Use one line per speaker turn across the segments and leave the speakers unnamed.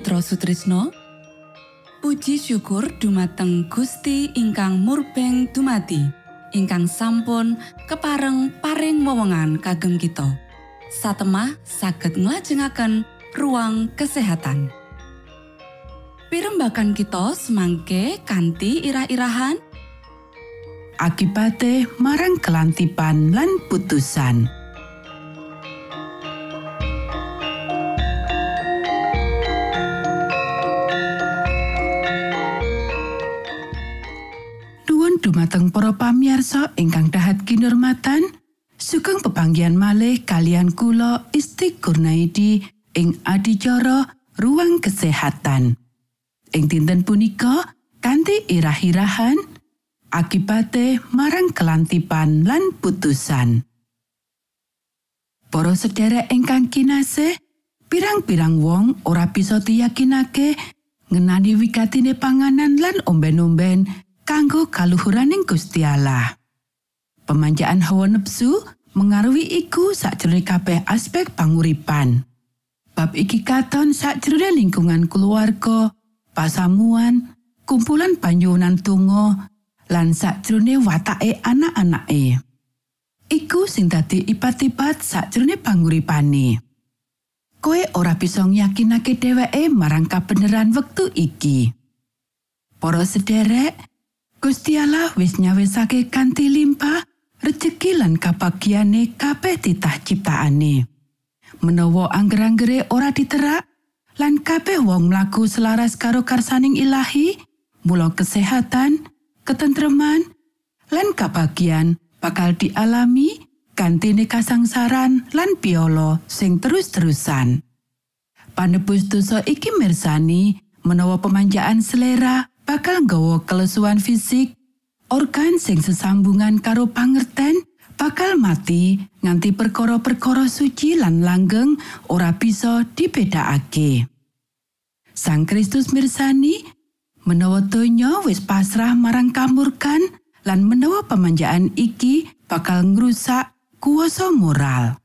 Mitra Sutrisno. Puji syukur dumateng Gusti ingkang murbeng dumati ingkang sampun kepareng paring wewenngan kagem kita. Satemah saged nglajengaken ruang kesehatan. Pirembakan kita semangke kanthi irah-irahan.
Akibate marang kelantipan lan putusan. Pamiarsa ingkang dahat kinurmatan, sugeng pepanggian malih kalian kula Isti Kurnaidi ing adicara ruang kesehatan. Ing dinten punika kanthi irah-irahan akibate marang kelantipan lan putusan. Para sedherek ingkang kinasih, pirang-pirang wong ora bisa diyakinake ngenani wigatine panganan lan omben-omben kanggo kaluhuraning Gusti Allah. Pemanjaan hawa nepsu mengaruhi iku sakjroning kabeh aspek panguripan. Bab iki katon sakjroning lingkungan keluarga, pasamuan, kumpulan panjunan tungo, lan sakjroning watake anak-anake. Iku sing dadi ipat-ipat sakjroning panguripane. Koe ora bisa yakinake dheweke marang kabeneran wektu iki. Para sederek, Gusti Allah wis nyawesake kanthi limpah rejeki lan kabagiane kabeh titah ciptaane. Menawa angger-anggere ora diterak lan kabeh wong mlaku selaras karo karsaning ilahi, mula kesehatan, ketentreman, lan kabagian bakal dialami kantine kasangsaran lan piolo sing terus-terusan. Panebus dosa iki mirsani menawa pemanjaan selera bakal nggawa kelesuan fisik, organ sing sesambungan karo pangerten bakal mati nganti perkara-perkara suci lan langgeng ora bisa dibedakake. Sang Kristus mirsani menawa donya wis pasrah marang kamurkan lan menawa pemanjaan iki bakal ngrusak kuasa moral.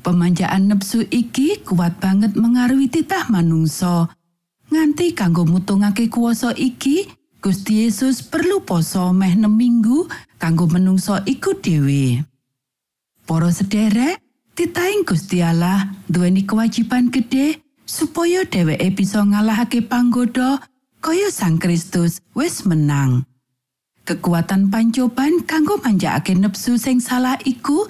Pemanjaan nepsu iki kuat banget mengaruhi titah manungsa nganti kanggo mutungake kuasa iki Gusti Yesus perlu poso meh minggu kanggo menungso iku dhewe Para sederek titaing Gusti Allah duweni kewajiban gede supaya dheweke bisa ngalahake panggoda kaya Sang Kristus wis menang Kekuatan pancoban kanggo manjakake nepsu sing salah iku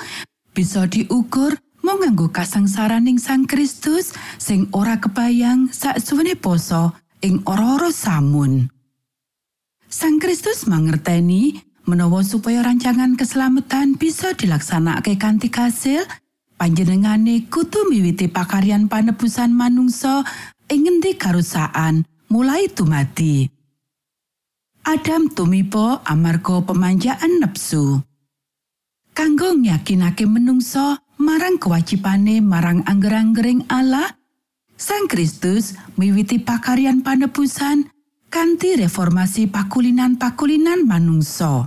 bisa diukur mau nganggo kasangsaraning Sang Kristus sing ora kebayang saksuwene poso ing ora-ora samun. Sang Kristus mangerteni menawa supaya rancangan keselamatan bisa dilaksanakake kanthi kasil, panjenengane kutu miwiti pakaryan panebusan manungsa ing ngendi karusaan mulai tumati. Adam tumipo amarga pemanjaan nepsu. Kanggo yakinake menungsa marang kewajibane marang angger-anggering Allah, Sang Kristus miwiti pakaryan panebusan kanthi reformasi pakulinan-pakulinan manungsa.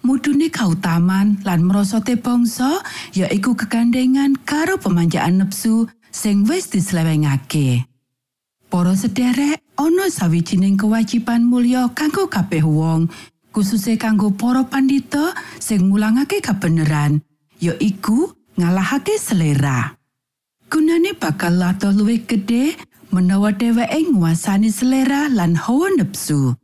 Mudune kautaman lan merosote bangsa yaiku kegandengan karo pemanjaan nepsu sing wis dislewengake. Para sederek, ana sawijining kewajiban mulya kanggo kabeh wong, kususe kanggo para pandhita sing mulangake kabeneran, yaiku ngalahake selera. Gunane bakal lato luwih gedhe menawa dheweke nguasani selera lan hawa nepsu.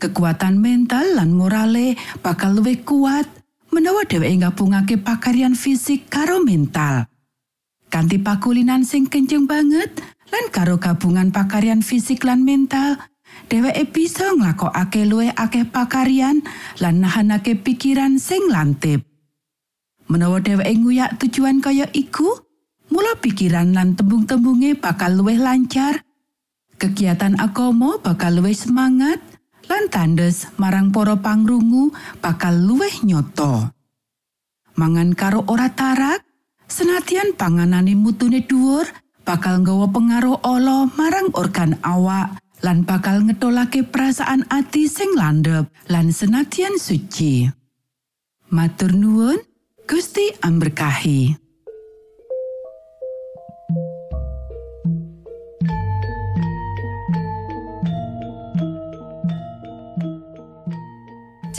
Kekuatan mental lan morale bakal luwih kuat menawa dheweke gabungake pakaryan fisik karo mental. Kanti pakulinan sing kenceng banget lan karo gabungan pakaryan fisik lan mental, dheweke bisa nglakokake luwih akeh pakaryan lan nahanake pikiran sing lantip. Menawa dheweke nguyak tujuan kaya iku, mula pikiran lan tembung-tembunge bakal luwih lancar. Kegiatan agama bakal luwih semangat lan tandes marang para pangrungu bakal luwih nyoto. Mangan karo ora tarak, senatian panganane mutune dhuwur, bakal nggawa pengaruh ala marang organ awak lan bakal ngetolake perasaan ati sing landhep lan senatian suci. Matur nuwun, Gusti amberkahi.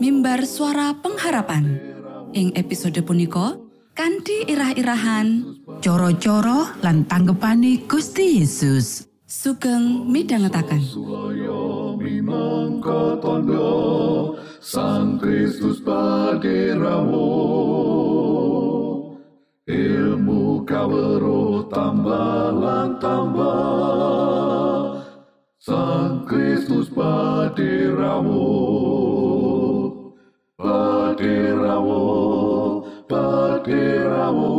mimbar suara pengharapan. Ing episode punika kanthi irah-irahan
Coro-coro lan tanggepane Gusti Yesus.
sugeng
minangka tondo Sang Kristus paderamu Ilmu kawero tambah tambah Sang Kristus paderamu Paderamu Paderamu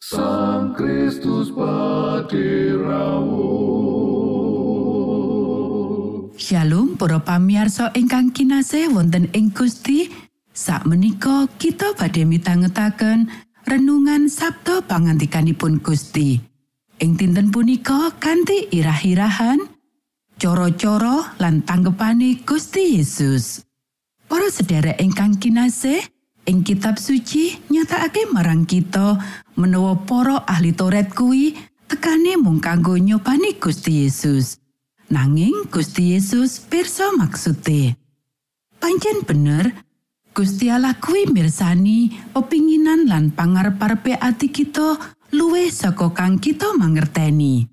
Sang Kristus paderamu
Shalom para pamiarsa ingkang kinasih wonten ing Gusti. Sakmenika kita badhe mitangetaken renungan Sabda pangantikanipun Gusti. Ing dinten punika kanthi irah-irahan cara-cara lan tanggepane Gusti Yesus. Para sedherek ingkang kinasih, ing kitab suci nyatakake marang kita menawa para ahli Taurat kuwi tekane mung kanggo nyopani Gusti Yesus. Nanging Gusti Yesus pirsa maksude. Pancen bener, Gusti Allah kuwi mirsani pepinginan lan pangarep-arepe ati kita luwih saka kang kita mangerteni.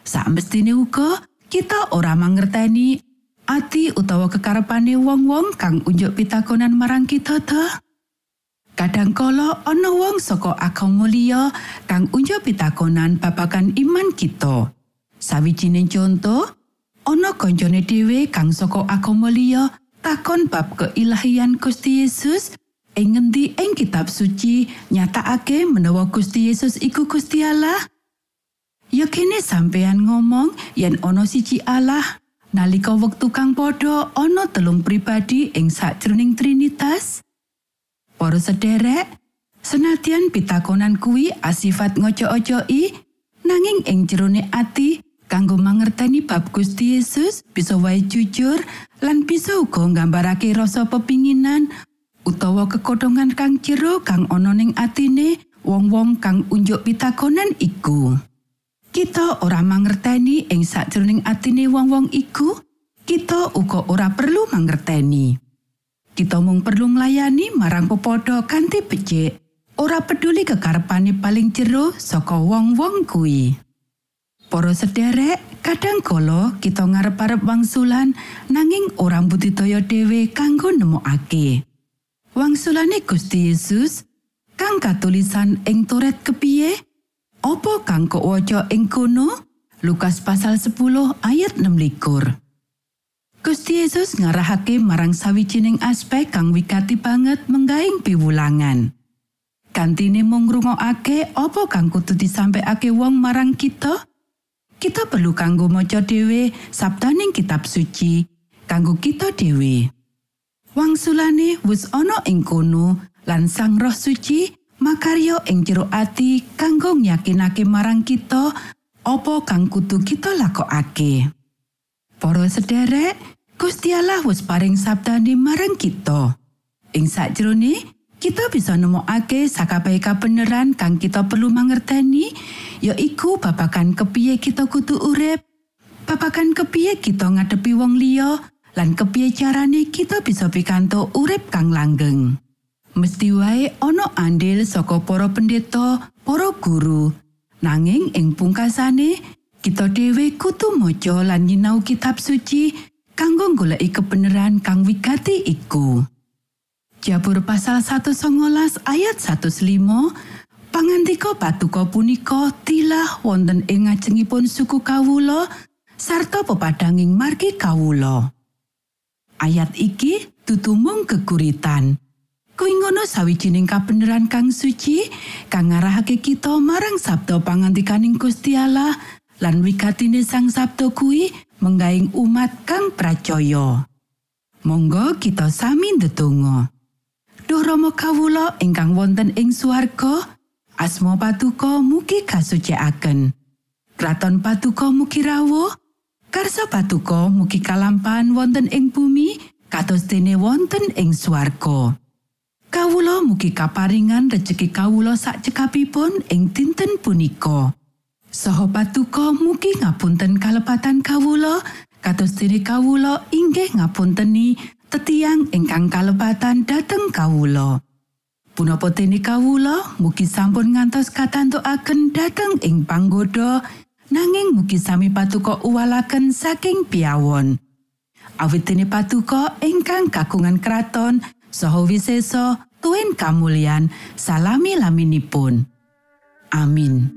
Samestine uga kita ora mangerteni ati utawa kekarepane wong-wong kang unjuk pitakonan marang kita ta. Kadangkala ana wong saka agama liya kang unjuk pitakonan babagan iman kita. Sawijining contoh, ana kancane dhewe kang saka agama liya takon bab keilahian Gusti Yesus ing ngendi ing kitab suci nyatakake menawa Gusti Yesus iku Gusti Allah. Ya kene sampeyan ngomong yen ana siji Allah nalika wektu kang padha ana telung pribadi ing sakjroning Trinitas. Para sederek, senadyan pitakonan kuwi asifat ngoco-ocoki, nanging ing jerone ati kanggo mangerteni bab Gusti Yesus bisa wae jujur lan bisa uga nggambarake rasa pepinginan utawa kekodongan kang jero kang ana ning atine wong-wong kang unjuk pitakonan iku. Kita ora mangerteni ing sakjroning atine wong-wong iku, kita uga ora perlu mangerteni. Kita mung perlu nglayani marang pepodo kanthi becik, ora peduli kekarepane paling jero saka wong-wong kuwi. Para sederek, kadang kala kita ngarep-arep wangsulan nanging ora budidaya dhewe kanggo nemokake. Wangsulane Gusti Yesus kang katulisan ing Toret kepiye? Apa kang kok waca ing kono? Lukas pasal 10 ayat 16. Gusti Yesus ngarahake marang sawijining aspek kang wigati banget menggaing piwulangan. Kantine mung ngrungokake apa kang kudu disampaiake wong marang kita? Kita perlu kanggo maca dhewe sabdaning kitab suci kanggo kita dhewe. Wangsulane wis ana ing kono lan Sang Roh Suci makarya ing jero ati kanggo yakinake marang kita apa kang kudu kita lakokake. Para sederek, Gusti Allah wis paring sabdane marang kita. Ing sakjroning kita bisa nemokake sakabehe kabeneran kang kita perlu mangerteni, yaiku babagan kepiye kita kudu urip, babagan kepiye kita ngadepi wong liya, lan kepiye carane kita bisa pikantuk urip kang langgeng. Mesti wae ana andil saka para pendeta, para guru. Nanging ing pungkasane, kita dhewe kudu maca lan nyinau kitab suci kanggo goleki kebenaran kang wigati iku. Jabur pasal 119 ayat 105 Pangantika patuko punika tilah wonten ing ngajengipun suku kawula sarta pepadanging margi kawula. Ayat iki tutumung geguritan. Kuwi ngono sawijining kabeneran kang suci kang ngarahake kita marang sabda pangantikaning Gusti Allah lan wigatine sang sabda kuwi menggaing umat kang pracaya. Monggo kita sami ndedonga. Duh Rama kawula ingkang wonten ing swarga, asma patuko mugi kasucikaken. Kraton patuko mugi rawuh, karsa patuko mugi kalampahan wonten ing bumi kados dene wonten ing swarga. Kawula mugi kaparingan rejeki kawula sak cekapipun ing dinten punika. Saha patuko mugi ngapunten kalepatan kawula kados dene kawula inggih ngapunteni tetiang ingkang kalepatan dhateng kawula. Punapa dene kawula mugi sampun ngantos katantukaken dhateng ing panggoda nanging mugi sami patuko uwalaken saking piawon. Awit dene patuko ingkang kagungan kraton saha wisesa tuen kamulyan salami laminipun. Amin.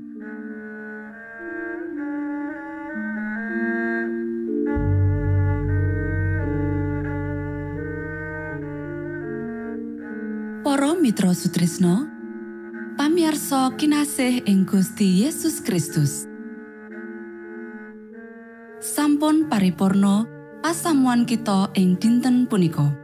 Para Mitra Sutrisno pamiarsa kinasih ing Gusti Yesus Kristus sampun paripurno pasamuan kita ing dinten punika